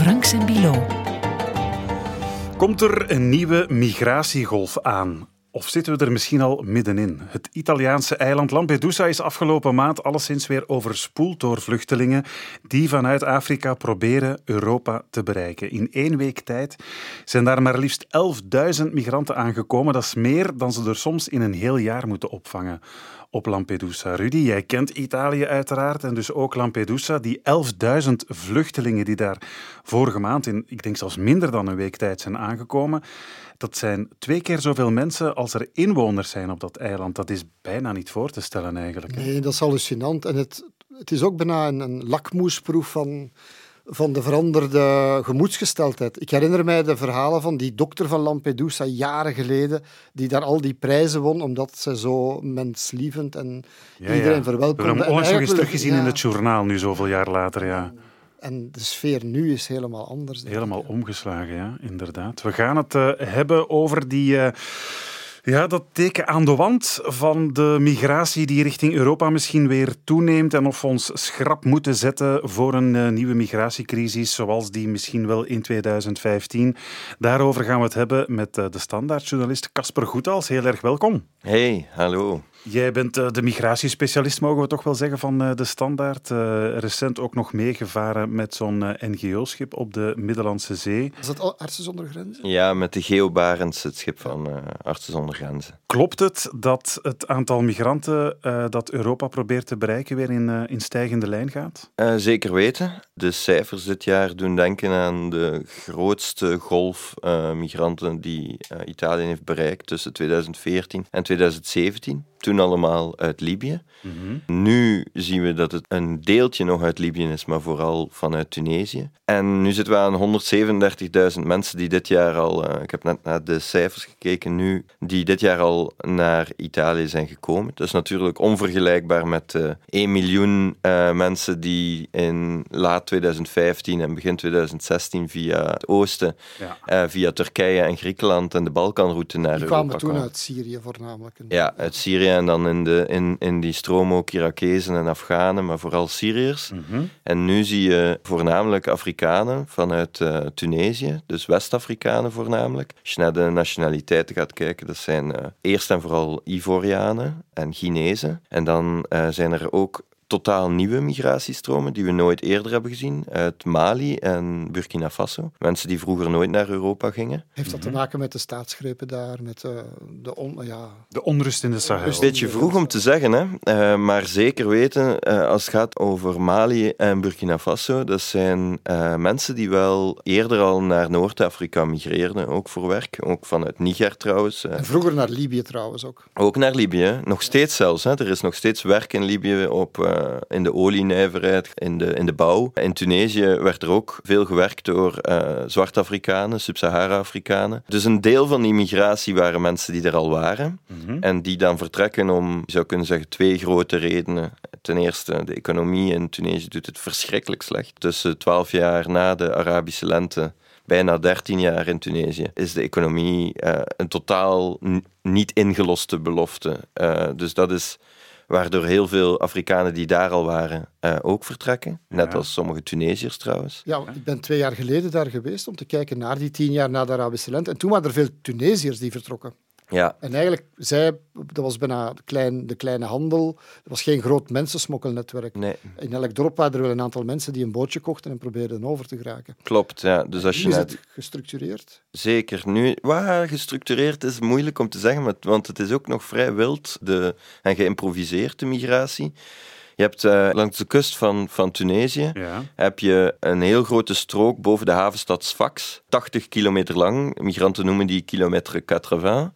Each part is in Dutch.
Frank Sembilo. Komt er een nieuwe migratiegolf aan? Of zitten we er misschien al middenin? Het Italiaanse eiland Lampedusa is afgelopen maand alleszins weer overspoeld door vluchtelingen die vanuit Afrika proberen Europa te bereiken. In één week tijd zijn daar maar liefst 11.000 migranten aangekomen. Dat is meer dan ze er soms in een heel jaar moeten opvangen op Lampedusa. Rudy, jij kent Italië uiteraard en dus ook Lampedusa. Die 11.000 vluchtelingen die daar vorige maand in, ik denk zelfs minder dan een week tijd zijn aangekomen, dat zijn twee keer zoveel mensen als er inwoners zijn op dat eiland. Dat is bijna niet voor te stellen eigenlijk. Nee, dat is hallucinant. En het, het is ook bijna een, een lakmoesproef van van de veranderde gemoedsgesteldheid. Ik herinner mij de verhalen van die dokter van Lampedusa jaren geleden, die daar al die prijzen won, omdat ze zo menslievend en iedereen ja. verwelkomde. We hebben hem onlangs nog eens teruggezien in het journaal, nu zoveel jaar later. Ja. En de sfeer nu is helemaal anders. Helemaal omgeslagen, ja, inderdaad. We gaan het uh, hebben over die... Uh, ja, dat teken aan de wand van de migratie die richting Europa misschien weer toeneemt en of we ons schrap moeten zetten voor een uh, nieuwe migratiecrisis zoals die misschien wel in 2015. Daarover gaan we het hebben met uh, de standaardjournalist Casper Goethals. Heel erg welkom. Hey, hallo. Jij bent uh, de migratiespecialist, mogen we toch wel zeggen, van uh, de Standaard. Uh, recent ook nog meegevaren met zo'n NGO-schip op de Middellandse Zee. Is dat Artsen zonder Grenzen? Ja, met de Geo Barents, het schip van Artsen zonder Grenzen. Klopt het dat het aantal migranten dat Europa probeert te bereiken weer in, in stijgende lijn gaat? zeker weten. De cijfers dit jaar doen denken aan de grootste golf migranten die Italië heeft bereikt tussen 2014 en 2017 toen allemaal uit Libië. Mhm. Nu zien we dat het een deeltje nog uit Libië is, maar vooral vanuit Tunesië. En nu zitten we aan 137.000 mensen die dit jaar al, uh, ik heb net naar de cijfers gekeken nu, die dit jaar al naar Italië zijn gekomen. Dat is natuurlijk onvergelijkbaar met uh, 1 miljoen uh, mensen die in laat 2015 en begin 2016 via het oosten, ja. Eh, via Turkije en Griekenland en de Balkanroute naar die Europa kwamen toen uit Syrië voornamelijk. Ja, uit Syrië en dan in, de, in, in die stroom ook Irakezen en Afghanen, maar vooral Syriërs. Mhm. En nu zie je voornamelijk Afrikanen vanuit uh, Tunesië, dus West-Afrikanen voornamelijk. Als je naar de nationaliteiten gaat kijken, dat zijn uh, eerst en vooral Ivorianen en Guinezen. En dan uh, zijn er ook totaal nieuwe migratiestromen die we nooit eerder hebben gezien uit Mali en Burkina Faso. Mensen die vroeger nooit naar Europa gingen. Heeft dat te maken met de staatsgrepen daar, met uh, de, on, ja, de onrust in de Sahel? Een beetje vroeg om te zeggen, hè? Uh, maar zeker weten uh, als het gaat over Mali en Burkina Faso. Dat zijn mensen die wel eerder al naar Noord-Afrika migreerden, ook voor werk. Ook vanuit Niger trouwens. En vroeger naar Libië trouwens ook. Ook naar Libië, nog steeds zelfs. Hè? Er is nog steeds werk in Libië op eh, in de olienijverheid, in de, in de bouw. In Tunesië werd er ook veel gewerkt door uh, Zwart-Afrikanen, Sub-Sahara-Afrikanen. Dus een deel van die migratie waren mensen die er al waren mhm. en die dan vertrekken om, je zou kunnen zeggen, twee grote redenen. Ten eerste, de economie in Tunesië doet het verschrikkelijk slecht. Tussen twaalf jaar na de Arabische lente bijna 13 jaar in Tunesië, is de economie uh, een totaal niet ingeloste belofte. Uh, dus dat is waardoor heel veel Afrikanen die daar al waren uh, ook vertrekken. Net als sommige Tunesiërs trouwens. Ja, ik ben twee jaar geleden daar geweest om te kijken naar die tien jaar na de Arabische lente. En toen waren er veel Tunesiërs die vertrokken. Ja. En eigenlijk, zij, dat was bijna de, klein, de kleine handel. Er was geen groot mensensmokkelnetwerk. Nee. In elk dorp waren er wel een aantal mensen die een bootje kochten en probeerden over te geraken. Klopt, ja. Dus als je nu is het gestructureerd? Zeker. Nu, waar gestructureerd is moeilijk om te zeggen, want het is ook nog vrij wild de, en geïmproviseerd, de migratie. Je hebt uh, langs de kust van, van Tunesië ja. heb je een heel grote strook boven de havenstad Sfax, 80 kilometer lang. Migranten noemen die kilometer 80.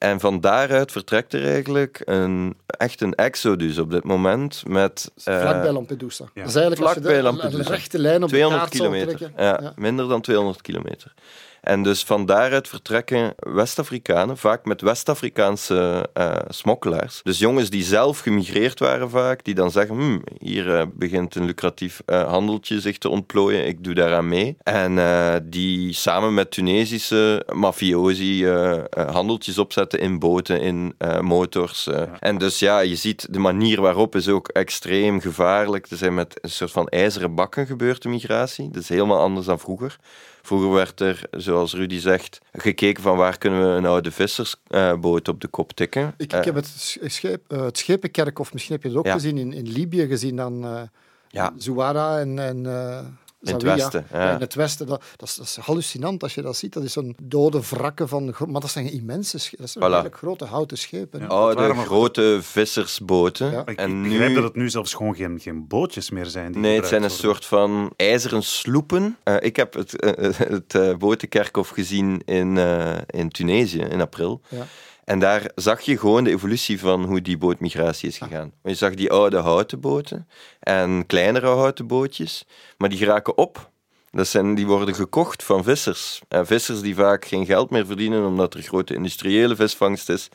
En van daaruit vertrekt er eigenlijk een, echt een exodus op dit moment. Met, uh, vlak bij Lampedusa. Ja. Dat is eigenlijk vlak bij Lampedusa. een rechte lijn op 200 de kilometer. Ja, ja, minder dan 200 kilometer. En dus van daaruit vertrekken West-Afrikanen, vaak met West-Afrikaanse uh, smokkelaars. Dus jongens die zelf gemigreerd waren vaak, die dan zeggen, hm, hier uh, begint een lucratief uh, handeltje zich te ontplooien, ik doe daaraan mee. En die samen met Tunesische mafiosi handeltjes opzetten in boten, in motors. Ja. En dus ja, je ziet, de manier waarop is ook extreem gevaarlijk. Er zijn met een soort van ijzeren bakken gebeurd, de migratie. Dat is helemaal anders dan vroeger. Vroeger werd er, zoals Rudy zegt, gekeken van waar kunnen we een oude vissersboot op de kop tikken. Ik, ik heb het, scheep, uh, het schepenkerk, of misschien heb je het ook gezien, in, in Libië gezien dan uh, ja. Zouara en, en in het westen. Ja. in het westen. Dat, dat, is, dat, is, hallucinant als je dat ziet. Dat is zo'n dode wrakken van... Maar dat zijn immense schepen. Dat zijn voilà. grote houten schepen. Ja, oude, grote vissersboten. Ja. Ik, en ik nu... dat het nu zelfs gewoon geen, geen bootjes meer zijn. Die nee, het zijn een soort van ijzeren sloepen. Uh, ik heb het, uh, het uh, botenkerkhof gezien in, in Tunesië in april. Ja. En daar zag je gewoon de evolutie van hoe die bootmigratie is gegaan. Je zag die oude houten boten en kleinere houten bootjes, maar die geraken op. Dat zijn, die worden gekocht van vissers. En vissers die vaak geen geld meer verdienen omdat er grote industriële visvangst is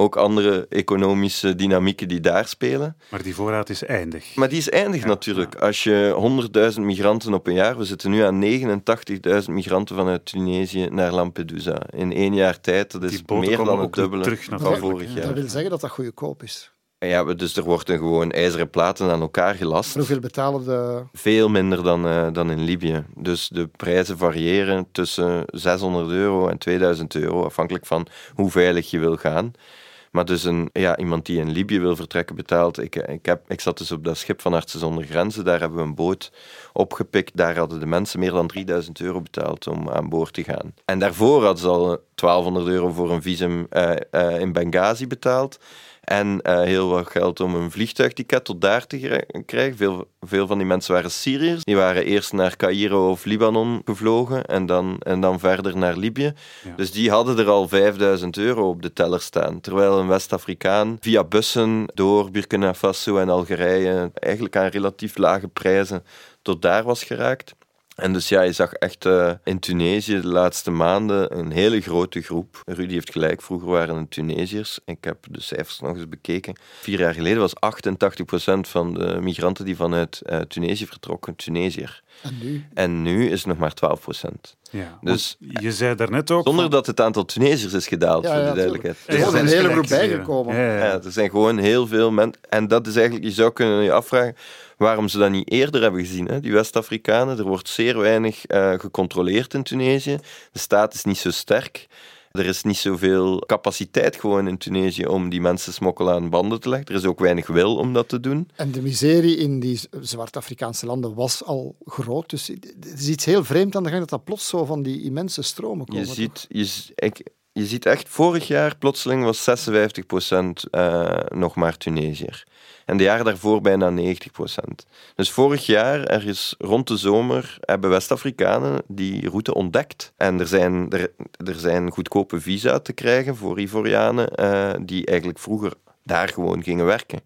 ook andere economische dynamieken die daar spelen. Maar die voorraad is eindig. Maar die is eindig natuurlijk. Als je 100.000 migranten op een jaar, we zitten nu aan 89.000 migranten vanuit Tunesië naar Lampedusa. In één jaar tijd, dat is meer dan het dubbele van vorig jaar. Dat wil zeggen dat dat goedkoop is. Ja, dus er worden gewoon ijzeren platen aan elkaar gelast. hoeveel betalen de... Veel minder dan, uh, dan in Libië. Dus de prijzen variëren tussen 600 euro en 2000 euro, afhankelijk van hoe veilig je wil gaan. Maar dus een, ja, iemand die in Libië wil vertrekken betaalt. Ik, ik, heb, ik zat dus op dat schip van Artsen zonder Grenzen. Daar hebben we een boot opgepikt. Daar hadden de mensen meer dan 3000 euro betaald om aan boord te gaan. En daarvoor hadden ze al 1200 euro voor een visum uh, uh, in Benghazi betaald. En uh, heel wat geld om een vliegtuigticket tot daar te krijgen. Veel, veel van die mensen waren Syriërs. Die waren eerst naar Cairo of Libanon gevlogen en dan, en dan verder naar Libië. Dus die hadden er al 5000 euro op de teller staan. Terwijl een West-Afrikaan via bussen door Burkina Faso en Algerije eigenlijk aan relatief lage prijzen tot daar was geraakt. En dus ja, je zag echt uh, in Tunesië de laatste maanden een hele grote groep. Rudy heeft gelijk, vroeger waren het Tunesiërs. Ik heb de cijfers nog eens bekeken. Vier jaar geleden was 88% van de migranten die vanuit uh, Tunesië vertrokken Tunesiër. En nu? En nu is het nog maar 12%. Ja, dus, je zei daarnet ook... Zonder dat het aantal Tunesiërs is gedaald, ja, voor de duidelijkheid. er zijn een hele groep bijgekomen. Ja, er zijn gewoon heel veel mensen... En dat is eigenlijk, je zou kunnen je afvragen waarom ze dat niet eerder hebben gezien, hè? die West-Afrikanen. Er wordt zeer weinig uh, gecontroleerd in Tunesië. De staat is niet zo sterk. Er is niet zoveel capaciteit gewoon in Tunesië om die mensen smokkelen aan banden te leggen. Er is ook weinig wil om dat te doen. En de miserie in die Zwart-Afrikaanse landen was al groot. Dus het is iets heel vreemd aan de gang dat dat plots zo van die immense stromen komen. Je ziet, je, ik, je ziet echt, vorig jaar plotseling was 56% uh, nog maar Tunesiër. En de jaren daarvoor bijna 90% Dus vorig jaar, ergens rond de zomer, hebben West-Afrikanen die route ontdekt. En er zijn, er, er zijn goedkope visa te krijgen voor Ivorianen uh, die eigenlijk vroeger daar gewoon gingen werken.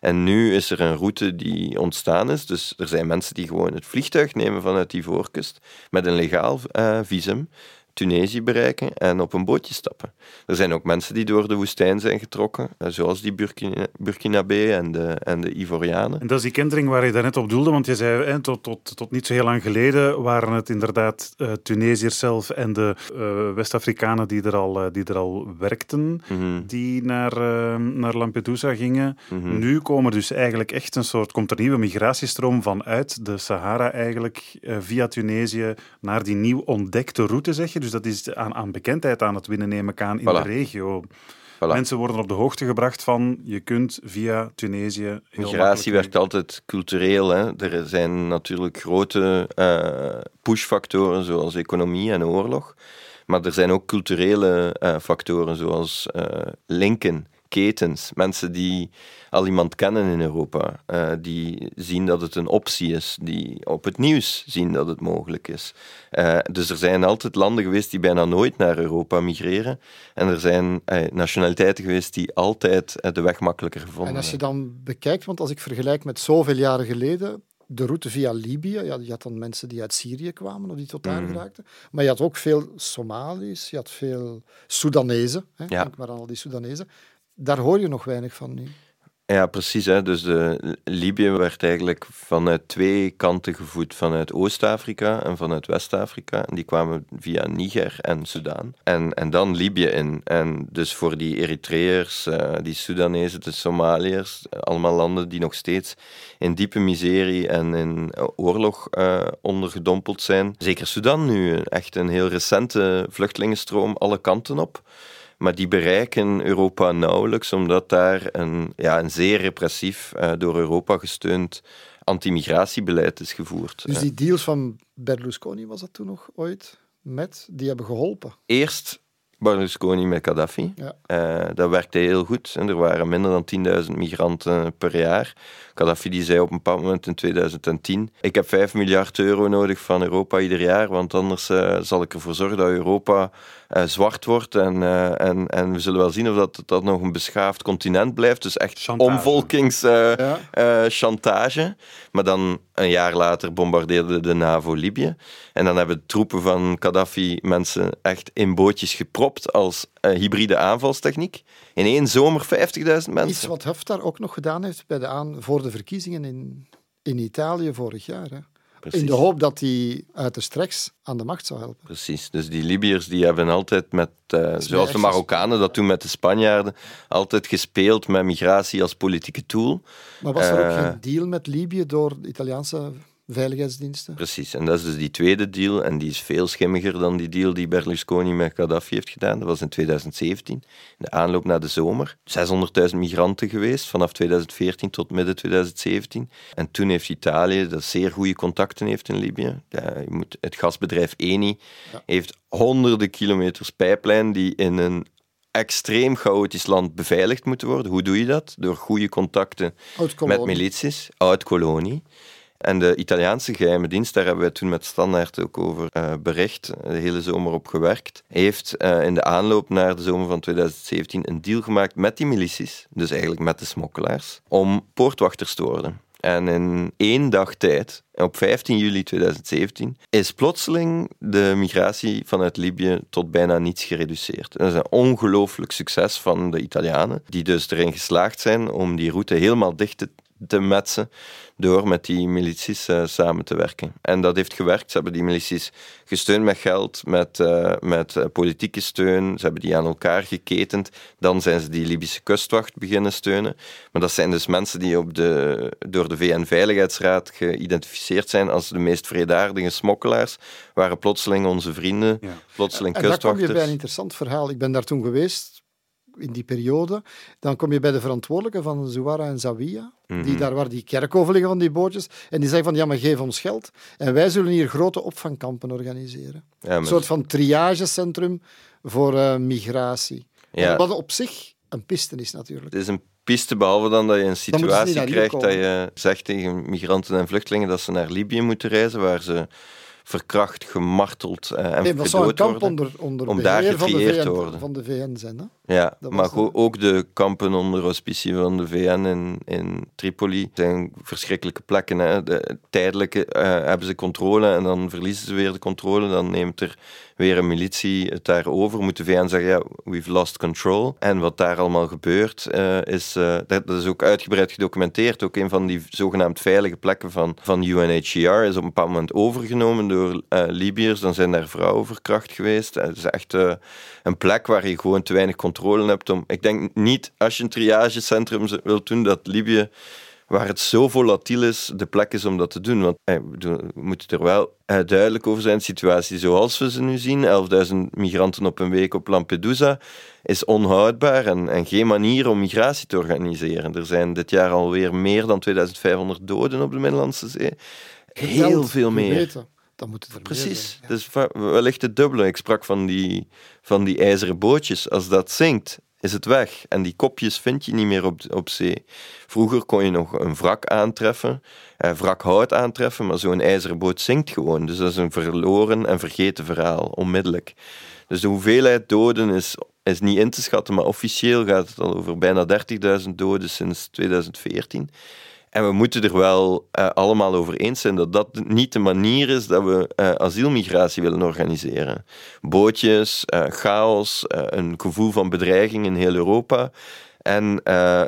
En nu is er een route die ontstaan is. Dus er zijn mensen die gewoon het vliegtuig nemen vanuit die voorkust met een legaal uh, visum. Tunesië bereiken en op een bootje stappen. Er zijn ook mensen die door de woestijn zijn getrokken, eh, zoals die Burkina, Burkinabe en de, en de Ivorianen. En dat is die kentering waar je daarnet op doelde, want je zei hè, tot, tot, tot niet zo heel lang geleden waren het inderdaad uh, Tunesiërs zelf en de uh, West-Afrikanen die, er al, die er al werkten, mhm. die naar, naar Lampedusa gingen. Mhm. Nu komen dus eigenlijk echt een soort, komt er nieuwe migratiestroom vanuit de Sahara eigenlijk via Tunesië naar die nieuw ontdekte route, zeg je. Dus dat is aan, aan bekendheid aan het winnen, neem ik aan, in de regio. Mensen worden op de hoogte gebracht van je kunt via Tunesië. Migratie werkt altijd cultureel. Hè. Er zijn natuurlijk grote uh, pushfactoren zoals economie en oorlog. Maar er zijn ook culturele uh, factoren zoals uh, linken ketens, mensen die al iemand kennen in Europa, uh, die zien dat het een optie is, die op het nieuws zien dat het mogelijk is. Uh, dus er zijn altijd landen geweest die bijna nooit naar Europa migreren. En er zijn uh, nationaliteiten geweest die altijd de weg makkelijker gevonden En als je dan bekijkt, want als ik vergelijk met zoveel jaren geleden, de route via Libië. Ja, je had dan mensen die uit Syrië kwamen of die tot daar geraakten. Maar je had ook veel Somaliërs, je had veel Soedanezen. Hè, Ja. Denk maar aan al die Soedanezen. Daar hoor je nog weinig van nu. Ja, precies. Hè. Dus de, Libië werd eigenlijk vanuit twee kanten gevoed. Vanuit Oost-Afrika en vanuit West-Afrika. En die kwamen via Niger en Sudaan. En, en dan Libië in. En dus voor die Eritreërs, eh, die Soedanezen, de Somaliërs, eh, allemaal landen die nog steeds in diepe miserie en in eh, oorlog eh, ondergedompeld zijn. Zeker Sudan nu, echt een heel recente vluchtelingenstroom alle kanten op. Maar die bereiken Europa nauwelijks, omdat daar een, ja, een zeer repressief, eh, door Europa gesteund anti-migratiebeleid is gevoerd. Dus die deals van Berlusconi, was dat toen nog ooit? Met, die hebben geholpen. Eerst Berlusconi met Gaddafi. Ja. Eh, dat werkte heel goed. En er waren minder dan 10.000 migranten per jaar. Gaddafi die zei op een bepaald moment in 2010: Ik heb 5 miljard euro nodig van Europa ieder jaar, want anders eh, zal ik ervoor zorgen dat Europa eh, zwart wordt. En, eh, en, en we zullen wel zien of dat, dat nog een beschaafd continent blijft. Dus echt Chantage. omvolkingschantage. Ja. chantage. Maar dan een jaar later bombardeerde de NAVO Libië. En dan hebben troepen van Gaddafi mensen echt in bootjes gepropt als eh, hybride aanvalstechniek. In één zomer 50.000 Iets mensen. wat Haftar ook nog gedaan heeft bij de aan, voor de verkiezingen in, in Italië vorig jaar. Hè. Precies. In de hoop dat hij uiterst rechts aan de macht zou helpen. Precies. Dus die Libiërs die hebben altijd met, eh, zoals de Marokkanen dat doen met de Spanjaarden, altijd gespeeld met migratie als politieke tool. Maar was er ook Eh. geen deal met Libië door de Italiaanse veiligheidsdiensten? Precies, en dat is dus die tweede deal, en die is veel schimmiger dan die deal die Berlusconi met Gaddafi heeft gedaan. Dat was in 2017, in de aanloop naar de zomer. 600.000 migranten geweest, vanaf 2014 tot midden 2017. En toen heeft Italië, dat zeer goede contacten heeft in Libië, ja, je moet, het gasbedrijf Eni, Ja. heeft honderden kilometers pijplijn die in een extreem chaotisch land beveiligd moeten worden. Hoe doe je dat? Door goede contacten met milities, oud-kolonie. En de Italiaanse geheime dienst, daar hebben we toen met Standaard ook over eh, bericht, de hele zomer op gewerkt, heeft eh, in de aanloop naar de zomer van 2017 een deal gemaakt met die milities, dus eigenlijk met de smokkelaars, om poortwachters te worden. En in één dag tijd, op 15 juli 2017, is plotseling de migratie vanuit Libië tot bijna niets gereduceerd. Dat is een ongelooflijk succes van de Italianen, die dus erin geslaagd zijn om die route helemaal dicht te, te metsen door met die milities eh, samen te werken. En dat heeft gewerkt. Ze hebben die milities gesteund met geld, met, eh, met eh, politieke steun. Ze hebben die aan elkaar geketend. Dan zijn ze die Libische kustwacht beginnen steunen. Maar dat zijn dus mensen die op de, door de VN-veiligheidsraad geïdentificeerd zijn als de meest vredaardige smokkelaars, waren plotseling onze vrienden, Ja. plotseling En daar kom je kustwachters. bij een interessant verhaal. Ik ben daar toen geweest, in die periode. Dan kom je bij de verantwoordelijke van Zouara en Zawiya, Mhm. die daar waar die kerkhoven liggen van die bootjes. En die zeggen van, ja, maar geef ons geld. En wij zullen hier grote opvangkampen organiseren. Ja, Een soort van triagecentrum voor eh, migratie. Ja. Wat op zich een piste is natuurlijk. Het is een piste, behalve dan dat je een situatie krijgt dat je zegt tegen migranten en vluchtelingen dat ze naar Libië moeten reizen, waar ze verkracht, gemarteld eh, en Nee, dat zou een gedood kamp worden. onder, onder om daar beheer van de, getrieerd te VN, worden. van de VN zijn. Hè? Ja, maar ook de kampen onder auspicie van de VN in, in Tripoli zijn verschrikkelijke plekken. Hè. De, tijdelijk eh, hebben ze controle en dan verliezen ze weer de controle. Dan neemt er weer een militie het daar over. Moet de VN zeggen, ja, we've lost control. En wat daar allemaal gebeurt, eh, is, eh, dat, dat is ook uitgebreid gedocumenteerd. Ook een van die zogenaamd veilige plekken van, van UNHCR is op een bepaald moment overgenomen door Libiërs. Dan zijn daar vrouwen verkracht geweest. Het is echt een plek waar je gewoon te weinig controle hebt. Om, ik denk niet, als je een triagecentrum wilt doen, dat Libië, waar het zo volatiel is, de plek is om dat te doen. Want eh, we moeten er wel eh, duidelijk over zijn. De situatie zoals we ze nu zien, 11.000 migranten op een week op Lampedusa, is onhoudbaar en, en geen manier om migratie te organiseren. Er zijn dit jaar alweer meer dan 2500 doden op de Middellandse Zee. Heel veel meer. Dan moet het er meer Precies. zijn, ja. Dus wellicht het dubbele. Ik sprak van die, van die ijzeren bootjes. Als dat zinkt, is het weg. En die kopjes vind je niet meer op, op zee. Vroeger kon je nog een wrak aantreffen, eh, wrak hout aantreffen, maar zo'n ijzeren boot zinkt gewoon. Dus dat is een verloren en vergeten verhaal, onmiddellijk. Dus de hoeveelheid doden is, is niet in te schatten, maar officieel gaat het al over bijna 30.000 doden sinds 2014. En we moeten er wel uh, allemaal over eens zijn dat dat niet de manier is dat we uh, asielmigratie willen organiseren. Bootjes, uh, chaos, een gevoel van bedreiging in heel Europa. En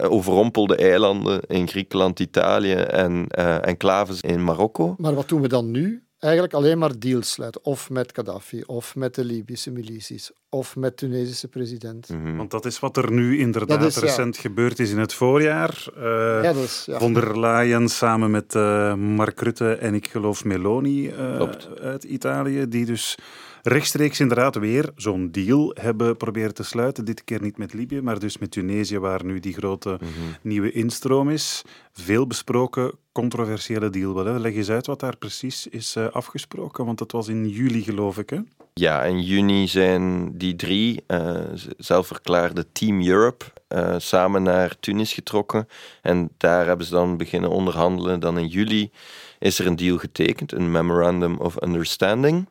overrompelde eilanden in Griekenland, Italië en enclaves in Marokko. Maar wat doen we dan nu? Eigenlijk alleen maar deals sluiten. Of met Gaddafi, of met de Libische milities, of met de Tunesische president. Mhm. Want dat is wat er nu inderdaad recent gebeurd is in het voorjaar. Uh, ja, is, ja. Von der Leyen samen met uh, Mark Rutte en ik geloof Meloni uh, uit Italië, die dus rechtstreeks inderdaad weer zo'n deal hebben proberen te sluiten. Dit keer niet met Libië, maar dus met Tunesië, waar nu die grote mhm. nieuwe instroom is. Veel besproken, controversiële deal. Wel, Leg eens uit wat daar precies is uh, afgesproken, want dat was in juli, geloof ik. Hè? Ja, in juni zijn die drie uh, zelfverklaarde Team Europe uh, samen naar Tunis getrokken. En daar hebben ze dan beginnen onderhandelen. Dan in juli is er een deal getekend, een Memorandum of Understanding.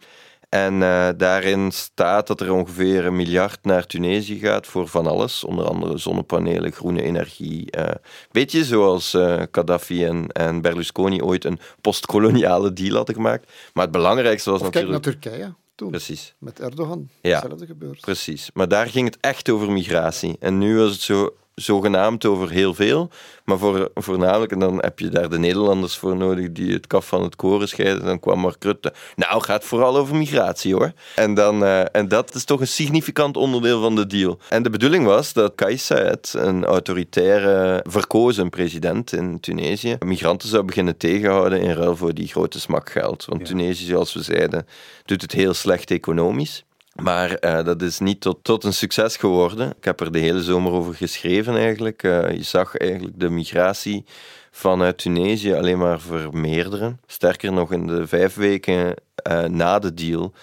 En uh, daarin staat dat er ongeveer een miljard naar Tunesië gaat voor van alles. Onder andere zonnepanelen, groene energie. Uh, beetje zoals uh, Gaddafi en, en Berlusconi ooit een postkoloniale deal hadden gemaakt. Maar het belangrijkste was of natuurlijk... kijk naar Turkije. Toen, Precies. Met Erdogan. Ja, hetzelfde gebeurd. Precies. Maar daar ging het echt over migratie. En nu was het zo zogenaamd over heel veel, maar voor, voornamelijk, en dan heb je daar de Nederlanders voor nodig die het kaf van het koren scheiden. Dan kwam Mark Rutte. Nou, gaat vooral over migratie hoor. En, dan, uh, en dat is toch een significant onderdeel van de deal. En de bedoeling was dat Kais Saied, een autoritaire verkozen president in Tunesië, migranten zou beginnen tegenhouden in ruil voor die grote smak geld. Want Tunesië, zoals we zeiden, doet het heel slecht economisch. Maar uh, dat is niet tot, tot een succes geworden. Ik heb er de hele zomer over geschreven eigenlijk. Uh, je zag eigenlijk de migratie vanuit Tunesië alleen maar vermeerderen. Sterker nog, in de vijf weken uh, na de deal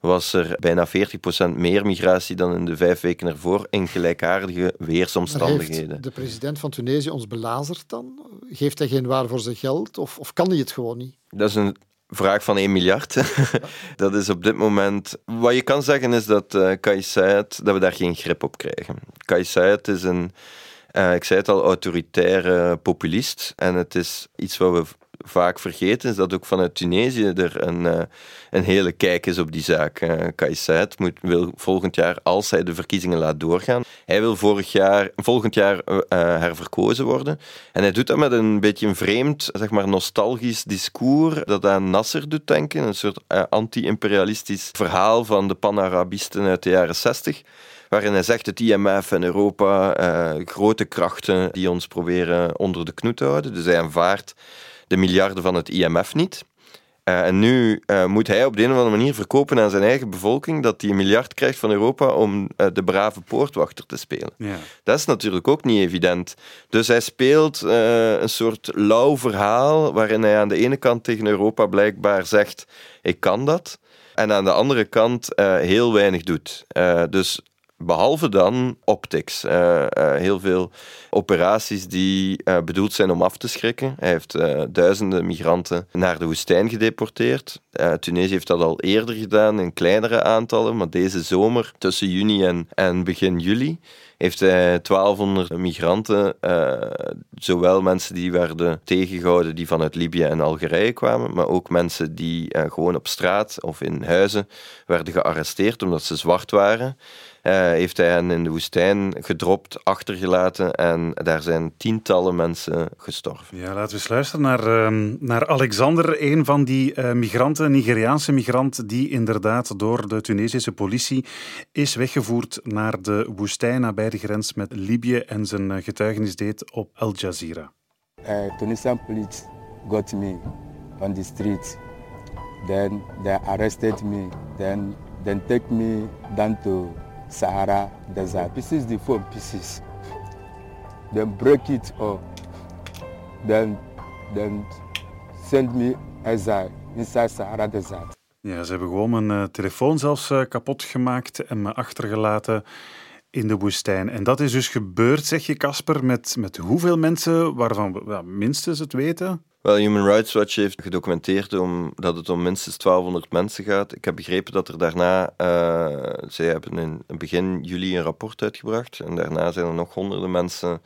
was er bijna 40% meer migratie dan in de vijf weken ervoor in gelijkaardige weersomstandigheden. Heeft de president van Tunesië ons belazerd dan? Geeft hij geen waar voor zijn geld of, of kan hij het gewoon niet? Dat is een vraag van 1 miljard. dat is op dit moment... Wat je kan zeggen is dat uh, dat we daar geen grip op krijgen. Kais is een, uh, ik zei het al, autoritaire populist. En het is iets wat we vaak vergeten, is dat ook vanuit Tunesië er een, uh, een hele kijk is op die zaak. Uh, Kais moet, wil volgend jaar, als hij de verkiezingen laat doorgaan, hij wil vorig jaar, volgend jaar uh, herverkozen worden. En hij doet dat met een beetje een vreemd, zeg maar, nostalgisch discours dat aan Nasser doet denken. Een soort anti-imperialistisch verhaal van de pan-Arabisten uit de jaren 60 waarin hij zegt het IMF en Europa, grote krachten die ons proberen onder de knoet te houden. Dus hij aanvaardt de miljarden van het IMF niet. Uh, en nu uh, moet hij op de een of andere manier verkopen aan zijn eigen bevolking dat hij een miljard krijgt van Europa om uh, de brave poortwachter te spelen. Ja. Dat is natuurlijk ook niet evident. Dus hij speelt een soort lauw verhaal waarin hij aan de ene kant tegen Europa blijkbaar zegt: Ik kan dat. En aan de andere kant heel weinig doet. dus Behalve dan optics. Uh, uh, heel veel operaties die uh, bedoeld zijn om af te schrikken. Hij heeft duizenden migranten naar de woestijn gedeporteerd. Tunesië heeft dat al eerder gedaan in kleinere aantallen, maar deze zomer, tussen juni en, en begin juli, heeft hij 1200 migranten, zowel mensen die werden tegengehouden die vanuit Libië en Algerije kwamen, maar ook mensen die gewoon op straat of in huizen werden gearresteerd omdat ze zwart waren. Uh, heeft hij hen in de woestijn gedropt, achtergelaten en daar zijn tientallen mensen gestorven. Ja, laten we eens luisteren naar, uh, naar Alexander, een van die uh, migranten, Nigeriaanse migrant, die inderdaad door de Tunesische politie is weggevoerd naar de woestijn nabij de grens met Libië en zijn getuigenis deed op Al Jazeera. Uh, Tunisian police got me on the street. Then they arrested me. Then, then take me down to Sahara Desert. Pieces the foam pieces. Then break it up. Then, then send me exile inside Sahara Desert. Ja, ze hebben gewoon mijn uh, telefoon zelfs uh, kapot gemaakt en me achtergelaten in de woestijn. En dat is dus gebeurd, zeg je Casper, met, met hoeveel mensen waarvan we minstens het weten? Wel, Human Rights Watch heeft gedocumenteerd om, dat het om minstens 1200 mensen gaat. Ik heb begrepen dat er daarna, uh, zij hebben in begin juli een rapport uitgebracht en daarna zijn er nog honderden mensen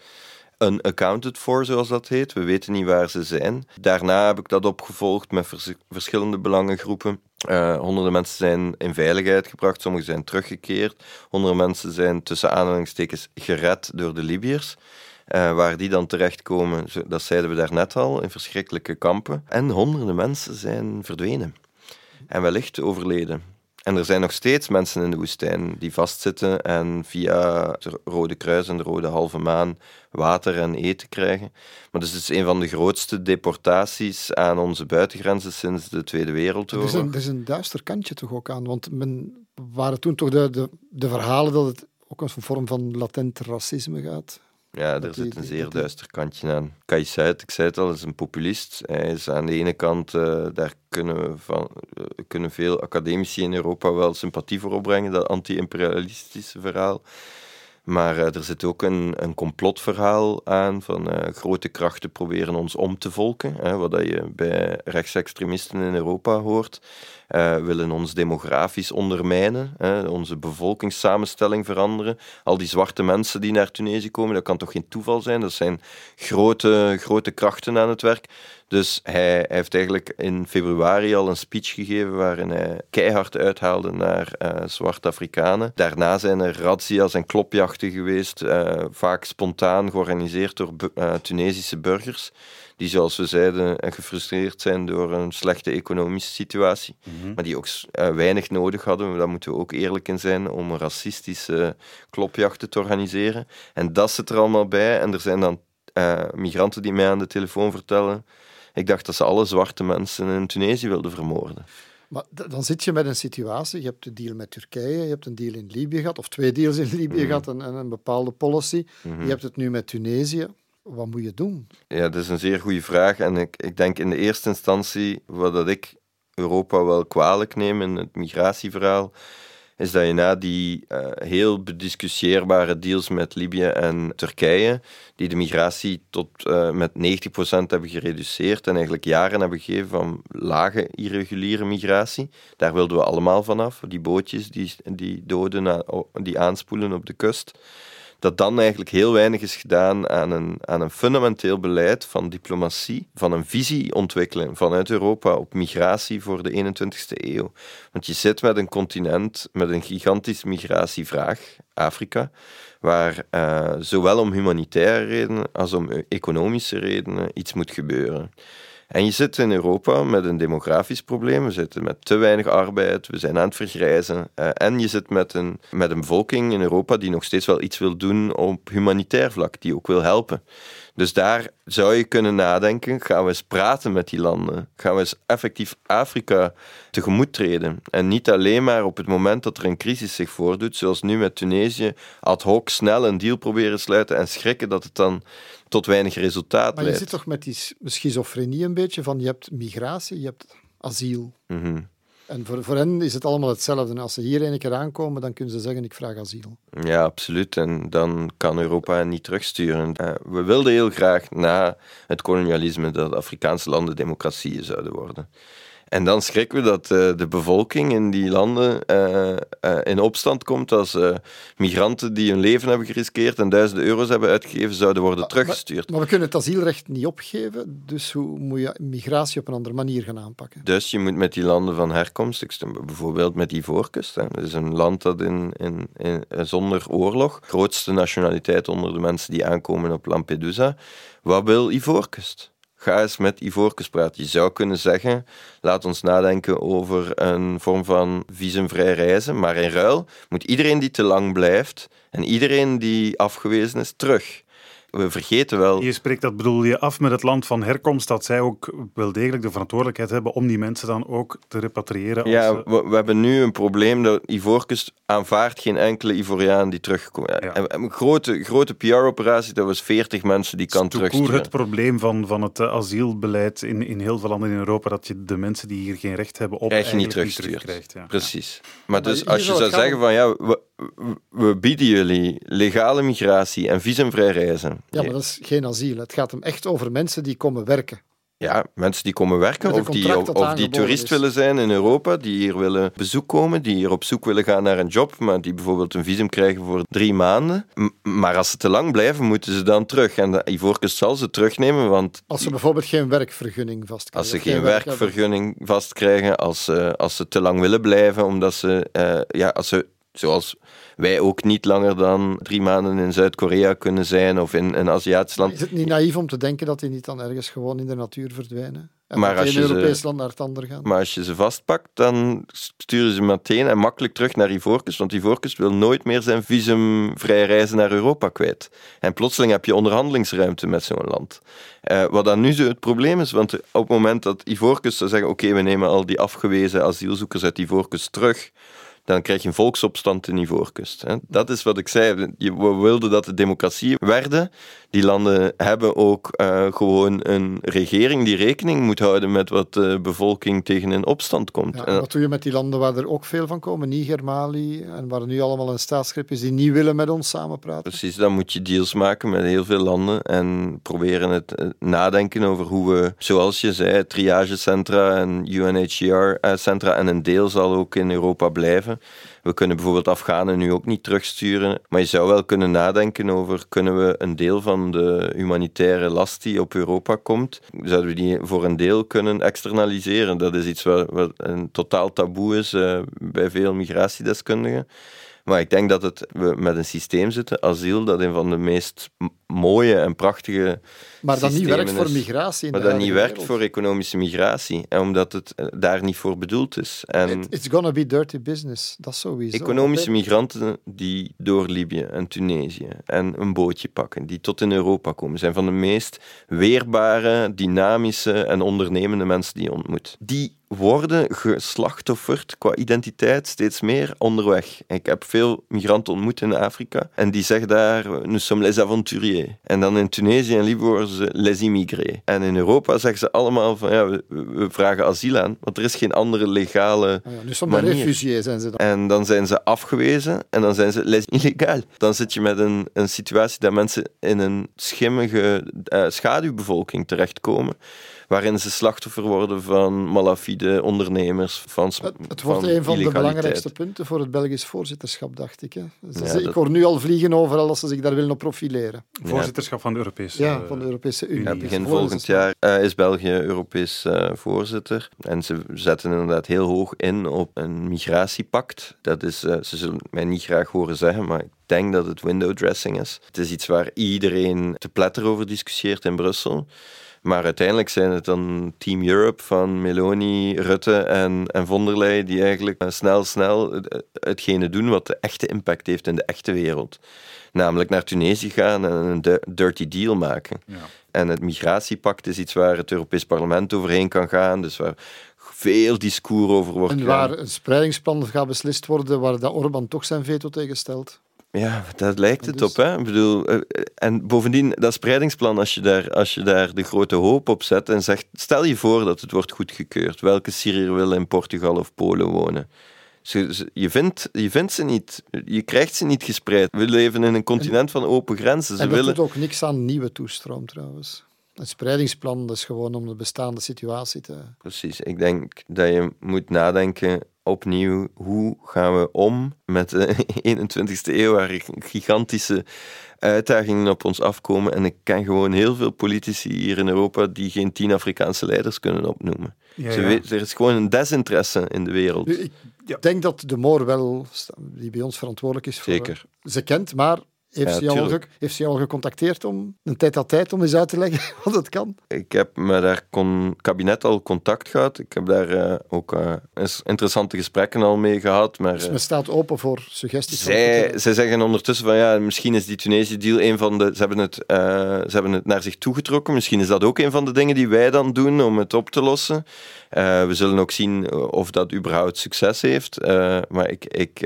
unaccounted for, zoals dat heet. We weten niet waar ze zijn. Daarna heb ik dat opgevolgd met verschillende belangengroepen. Uh, honderden mensen zijn in veiligheid gebracht, sommigen zijn teruggekeerd. Honderden mensen zijn tussen aanhalingstekens gered door de Libiërs. Uh, waar die dan terechtkomen, dat zeiden we daarnet al, in verschrikkelijke kampen. En honderden mensen zijn verdwenen. En wellicht overleden. En er zijn nog steeds mensen in de woestijn die vastzitten en via het Rode Kruis en de Rode Halve Maan water en eten krijgen. Maar dus het is een van de grootste deportaties aan onze buitengrenzen sinds de Tweede Wereldoorlog. Er is een, er is een duister kantje toch ook aan, want men waren toen toch de, de, de verhalen dat het ook een vorm van latent racisme gaat. Ja, daar zit een zeer duister kantje aan. Kais ik zei het al, is een populist. Hij is aan de ene kant, uh, daar kunnen, van, uh, kunnen veel academici in Europa wel sympathie voor opbrengen, dat anti-imperialistische verhaal. Maar uh, er zit ook een, een complotverhaal aan van grote krachten proberen ons om te volken. Hè, wat je bij rechtsextremisten in Europa hoort uh, willen ons demografisch ondermijnen, hè, onze bevolkingssamenstelling veranderen. Al die zwarte mensen die naar Tunesië komen, dat kan toch geen toeval zijn? Dat zijn grote, grote krachten aan het werk. Dus hij, heeft eigenlijk in februari al een speech gegeven waarin hij keihard uithaalde naar uh, zwarte Afrikanen. Daarna zijn er razzia's en klopjachten geweest, uh, vaak spontaan georganiseerd door Tunesische burgers die, zoals we zeiden, gefrustreerd zijn door een slechte economische situatie, mhm. maar die ook uh, weinig nodig hadden, daar moeten we ook eerlijk in zijn, om racistische klopjachten te organiseren. En dat zit er allemaal bij. En er zijn dan uh, migranten die mij aan de telefoon vertellen, ik dacht dat ze alle zwarte mensen in Tunesië wilden vermoorden. Maar dan zit je met een situatie, je hebt een deal met Turkije, je hebt een deal in Libië gehad, of twee deals in Libië mm gehad en, en, een bepaalde policy. Mhm. Je hebt het nu met Tunesië wat moet je doen? Ja, dat is een zeer goede vraag. En ik, ik denk in de eerste instantie, wat dat ik Europa wel kwalijk neem in het migratieverhaal, is dat je na die uh, heel bediscussieerbare deals met Libië en Turkije, die de migratie tot uh, met 90% hebben gereduceerd en eigenlijk jaren hebben gegeven van lage irreguliere migratie, daar wilden we allemaal vanaf. Die bootjes die, die doden, die aanspoelen op de kust dat dan eigenlijk heel weinig is gedaan aan een, aan een fundamenteel beleid van diplomatie, van een visie ontwikkelen vanuit Europa op migratie voor de 21ste eeuw. Want je zit met een continent met een gigantische migratievraag, Afrika, waar uh, zowel om humanitaire redenen als om economische redenen iets moet gebeuren. En je zit in Europa met een demografisch probleem. We zitten met te weinig arbeid, we zijn aan het vergrijzen. Uh, en je zit met een, met een bevolking in Europa die nog steeds wel iets wil doen op humanitair vlak, die ook wil helpen. Dus daar zou je kunnen nadenken, gaan we eens praten met die landen? Gaan we eens effectief Afrika tegemoet treden? En niet alleen maar op het moment dat er een crisis zich voordoet, zoals nu met Tunesië, ad hoc snel een deal proberen sluiten en schrikken dat het dan tot weinig resultaat Maar je zit toch met die schizofrenie een beetje van je hebt migratie, je hebt asiel. Mm en voor, voor hen is het allemaal hetzelfde. Als ze hier een keer aankomen, dan kunnen ze zeggen: Ik vraag asiel. Ja, absoluut. En dan kan Europa niet terugsturen. Eh, we wilden heel graag na het kolonialisme dat Afrikaanse landen democratieën zouden worden. En dan schrikken we dat uh, de bevolking in die landen uh, uh, in opstand komt als migranten die hun leven hebben geriskeerd en duizenden euro's hebben uitgegeven zouden worden teruggestuurd. Maar, we kunnen het asielrecht niet opgeven, dus hoe moet je migratie op een andere manier gaan aanpakken? Dus je moet met die landen van herkomst, bijvoorbeeld met Ivoorkust, hè, dat is een land dat in, in, in, zonder oorlog, grootste nationaliteit onder de mensen die aankomen op Lampedusa, wat wil Ivoorkust? Ga eens met Ivorcus praten. Je zou kunnen zeggen, laat ons nadenken over een vorm van visumvrij reizen, maar in ruil moet iedereen die te lang blijft en iedereen die afgewezen is, terug we vergeten wel. Je spreekt dat bedoel je af met het land van herkomst, dat zij ook wel degelijk de verantwoordelijkheid hebben om die mensen dan ook te repatriëren. Ja, we, we, hebben nu een probleem dat Ivoorkust aanvaardt geen enkele Ivoriaan die terugkomt. Ja. Een grote, grote PR-operatie, dat was 40 mensen die kan terugsturen. Het probleem van, van het eh, asielbeleid in, in heel veel landen in Europa, dat je de mensen die hier geen recht hebben op Krijg je niet terugstuurt. ja. Precies. Maar dus als je zou zeggen van ja, we, we bieden jullie legale migratie en visumvrij reizen. Ja, maar dat is geen asiel. Het gaat hem echt over mensen die komen werken. Ja, mensen die komen werken of die, of die toerist is. willen zijn in Europa, die hier willen bezoek komen, die hier op zoek willen gaan naar een job, maar die bijvoorbeeld een visum krijgen voor drie maanden. M- maar als ze te lang blijven, moeten ze dan terug. En de Ivoorkust zal ze terugnemen, want Als ze bijvoorbeeld geen werkvergunning vastkrijgen. als ze geen werkvergunning vastkrijgen, als ze, als ze te lang willen blijven, omdat ze, eh, ja, als ze, zoals wij ook niet langer dan drie maanden in Zuid-Korea kunnen zijn of in een Aziatisch land. Is het niet naïef om te denken dat die niet dan ergens gewoon in de natuur verdwijnen? En Maar als je ze- Europees land naar het ander gaan? Maar als je ze vastpakt, dan sturen ze meteen en makkelijk terug naar Ivoorkust, want Ivoorkust wil nooit meer zijn visumvrij reizen naar Europa kwijt. En plotseling heb je onderhandelingsruimte met zo'n land. Eh, wat dan nu zo het probleem is, want op het moment dat Ivoorkust zou zeggen, oké, we nemen al die afgewezen asielzoekers uit Ivoorkust terug, dan krijg je een volksopstand in Ivoorkust. Dat is wat ik zei. We wilden dat de democratie werden. Die landen hebben ook eh, gewoon een regering die rekening moet houden met wat de bevolking tegen een opstand komt. Ja, En wat doe je met die landen waar er ook veel van komen? Niger, Mali, en waar nu allemaal een staatsgreep is die niet willen met ons samenpraten? Precies, dan moet je deals maken met heel veel landen en proberen het eh, nadenken over hoe we, zoals je zei, triagecentra en UNHCR-centra en een deel zal ook in Europa blijven. We kunnen bijvoorbeeld Afghanen nu ook niet terugsturen, maar je zou wel kunnen nadenken over kunnen we een deel van de humanitaire last die op Europa komt, zouden we die voor een deel kunnen externaliseren. Dat is iets wat, een totaal taboe is eh, bij veel migratiedeskundigen. Maar ik denk dat het, we met een systeem zitten, asiel, dat een van de meest mooie en prachtige Maar dat niet werkt voor migratie. In Maar dat niet werkt wereld. voor economische migratie. En omdat het eh, daar niet voor bedoeld is. En It- it's gonna be dirty business. Dat sowieso. economische migranten die door Libië en Tunesië en een bootje pakken, die tot in Europa komen, zijn van de meest weerbare, dynamische en ondernemende mensen die je ontmoet. Die worden geslachtofferd qua identiteit steeds meer onderweg. Ik heb veel migranten ontmoet in Afrika en die zeggen daar, nous sommes les aventuriers. En dan in Tunesië en Libië worden ze les immigrés. En in Europa zeggen ze allemaal van, ja, we, we vragen asiel aan, want er is geen andere legale Ah ja, nu soms refugiés zijn ze dan. en dan zijn ze afgewezen en dan zijn ze les illegaal. Dan zit je met een, een situatie dat mensen in een schimmige eh, schaduwbevolking terechtkomen, waarin ze slachtoffer worden van malafide ondernemers, van Het, het wordt van een van de belangrijkste punten voor het Belgisch voorzitterschap, dacht ik. Hè. Ze- Ja, ze- Ik dat- hoor nu al vliegen overal als ze zich daar willen op profileren. Voorzitterschap van de Europese Ja, van de Europese Unie. Ja, begin volgend jaar eh, is België Europees eh, voorzitter. En ze zetten inderdaad heel hoog in op een migratiepact. Dat is, eh, ze zullen mij niet graag horen zeggen, maar ik denk dat het window dressing is. Het is iets waar iedereen te pletter over discussieert in Brussel. Maar uiteindelijk zijn het dan Team Europe van Meloni, Rutte en, en von der Leyen die eigenlijk eh, snel, snel het- hetgene doen wat de echte impact heeft in de echte wereld. Namelijk naar Tunesië gaan en een dirty deal maken. Ja. En het migratiepact is iets waar het Europees Parlement overheen kan gaan, dus waar veel discours over wordt En waar een speidingsplan gaat beslist worden, waar dat Orbán toch zijn veto tegen stelt. Ja, daar lijkt het Dus- op. Hè? Ik bedoel, eh, en bovendien, dat spreidingsplan, als je, daar, als je daar de grote hoop op zet en zegt, stel je voor dat het wordt goedgekeurd, welke Syriër wil in Portugal of Polen wonen? Je, vindt, je vindt ze niet, je krijgt ze niet gespreid. We leven in een continent van open grenzen. Ze en dat willen... doet ook niks aan nieuwe toestroom trouwens. Een speidingsplan dat is gewoon om de bestaande situatie te... Precies, ik denk dat je moet nadenken opnieuw, hoe gaan we om met de 21ste eeuw, waar gigantische uitdagingen op ons afkomen. En ik ken gewoon heel veel politici hier in Europa die geen tien Afrikaanse leiders kunnen opnoemen. Ja, Ze ja. weet- er is gewoon een desinteresse in de wereld. Ik Ja. denk dat de Moor wel, die bij ons verantwoordelijk is voor... Zeker. Ze kent, maar heeft, Ja, al heeft ze jou al gecontacteerd om een tijd aan tijd om eens uit te leggen wat het kan? Ik heb met haar kabinet al contact gehad. Ik heb daar eh, ook eh, interessante gesprekken al mee gehad. Maar, Dus eh, men staat open voor suggesties. Zij, zij zeggen ondertussen van ja, misschien is die Tunesië-deal een van de. Ze hebben, het, ze hebben het naar zich toegetrokken. Misschien is dat ook een van de dingen die wij dan doen om het op te lossen. We zullen ook zien of dat überhaupt succes heeft. Maar ik, ik,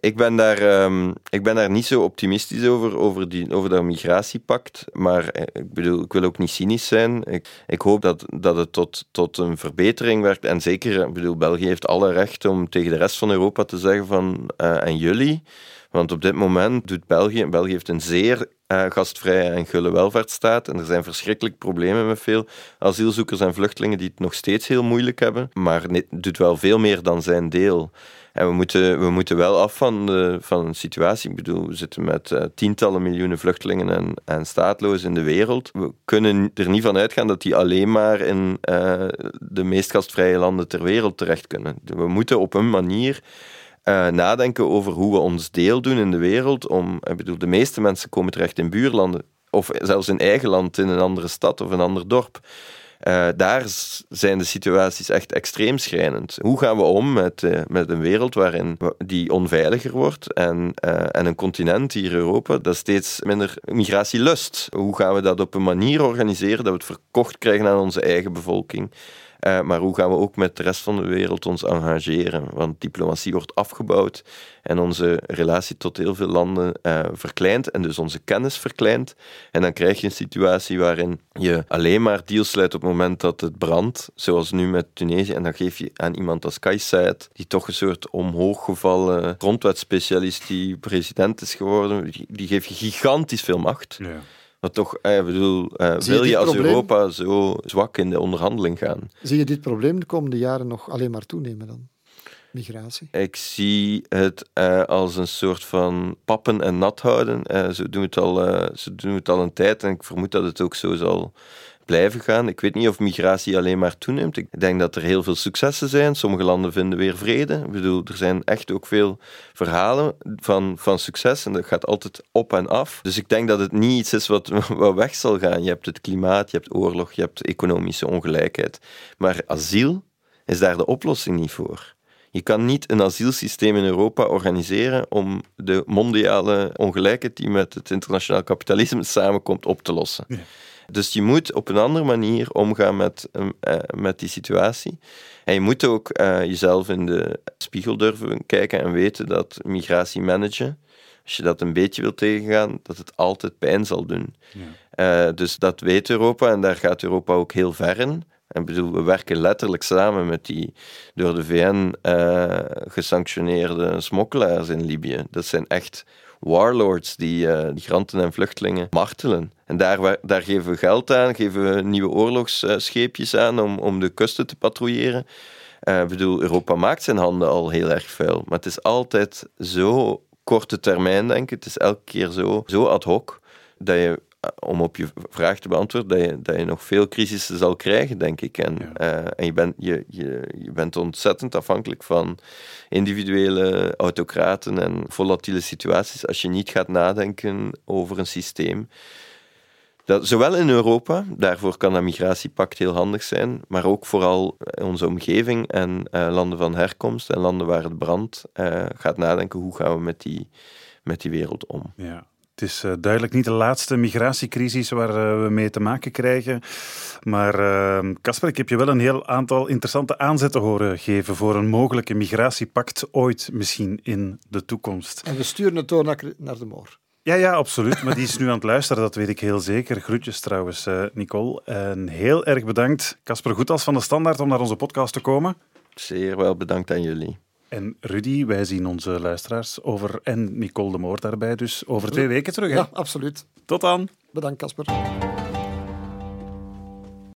ik, ben daar, ehm, ik ben daar niet zo optimistisch over, over, die, over dat migratiepact. Maar eh, ik bedoel, ik wil ook niet cynisch zijn. Ik, ik hoop dat, dat het tot, tot een verbetering werkt. En zeker, bedoel, België heeft alle recht om tegen de rest van Europa te zeggen van eh, en jullie. Want op dit moment doet België, België heeft een zeer uh, gastvrije en gulle welvaartsstaat. En er zijn verschrikkelijk problemen met veel asielzoekers en vluchtelingen die het nog steeds heel moeilijk hebben. Maar het doet wel veel meer dan zijn deel. En we moeten, we moeten wel af van, de, van een situatie. Ik bedoel, we zitten met uh, tientallen miljoenen vluchtelingen en, en staatlozen in de wereld. We kunnen er niet van uitgaan dat die alleen maar in uh, de meest gastvrije landen ter wereld terecht kunnen. We moeten op een manier uh, nadenken over hoe we ons deel doen in de wereld. Om, ik bedoel, de meeste mensen komen terecht in buurlanden. Of zelfs in eigen land, in een andere stad of een ander dorp. Uh, daar zijn de situaties echt extreem schrijnend. Hoe gaan we om met, uh, met een wereld waarin die onveiliger wordt en, uh, en een continent hier Europa dat steeds minder migratie lust? Hoe gaan we dat op een manier organiseren dat we het verkocht krijgen aan onze eigen bevolking? Uh, maar hoe gaan we ook met de rest van de wereld ons engageren? Want diplomatie wordt afgebouwd en onze relatie tot heel veel landen uh, verkleint en dus onze kennis verkleint. En dan krijg je een situatie waarin je alleen maar deals sluit op het moment dat het brandt, zoals nu met Tunesië. En dan geef je aan iemand als Kais die toch een soort omhooggevallen grondwetspecialist die president is geworden, die, die geef je gigantisch veel macht. Ja. Maar toch, eh, ik bedoel, uh, wil je, je als probleem? Europa zo zwak in de onderhandeling gaan? Zie je dit probleem de komende jaren nog alleen maar toenemen dan? Migratie? Ik zie het uh, als een soort van pappen en nat houden. Uh, zo, doen het al, zo doen we het al een tijd en ik vermoed dat het ook zo zal blijven gaan. Ik weet niet of migratie alleen maar toeneemt. Ik denk dat er heel veel successen zijn. Sommige landen vinden weer vrede. Ik bedoel, er zijn echt ook veel verhalen van, van succes en dat gaat altijd op en af. Dus ik denk dat het niet iets is wat, wat weg zal gaan. Je hebt het klimaat, je hebt oorlog, je hebt economische ongelijkheid. Maar asiel is daar de oplossing niet voor. Je kan niet een asielsysteem in Europa organiseren om de mondiale ongelijkheid die met het internationaal kapitalisme samenkomt op te lossen. Dus je moet op een andere manier omgaan met, uh, met die situatie. En je moet ook uh, jezelf in de spiegel durven kijken en weten dat migratie managen, als je dat een beetje wilt tegengaan, dat het altijd pijn zal doen. Ja. Uh, dus dat weet Europa en daar gaat Europa ook heel ver in. En bedoel, we werken letterlijk samen met die door de VN gesanctioneerde smokkelaars in Libië. Dat zijn echt warlords die migranten en vluchtelingen martelen. En daar, daar geven we geld aan, geven we nieuwe oorlogsscheepjes aan om, om de kusten te patrouilleren. Uh, ik bedoel, Europa maakt zijn handen al heel erg vuil, maar het is altijd zo korte termijn, denk ik. Het is elke keer zo, zo ad hoc dat je om op je vraag te beantwoorden, dat je, dat je nog veel crisissen zal krijgen, denk ik. En, ja. uh, en je, bent, je, je, je bent ontzettend afhankelijk van individuele autocraten en volatiele situaties als je niet gaat nadenken over een systeem. Dat, zowel in Europa, daarvoor kan dat migratiepact heel handig zijn, maar ook vooral in onze omgeving en uh, landen van herkomst en landen waar het brandt, uh, gaat nadenken hoe gaan we met die, met die wereld om. Ja. Het is uh, duidelijk niet de laatste migratiecrisis waar uh, we mee te maken krijgen. Maar Casper, uh, ik heb je wel een heel aantal interessante aanzetten horen geven voor een mogelijke migratiepact ooit misschien in de toekomst. En we sturen het door naar, naar de Moor. Ja, ja, absoluut. Maar die is nu aan het luisteren, dat weet ik heel zeker. Groetjes trouwens, uh, Nicole. En heel erg bedankt, Casper Goedals van de Standaard, om naar onze podcast te komen. Zeer wel bedankt aan jullie. En Rudy, wij zien onze luisteraars over, en Nicole de Moor daarbij, dus over twee weken terug. Hè? Ja, absoluut. Tot dan. Bedankt, Casper.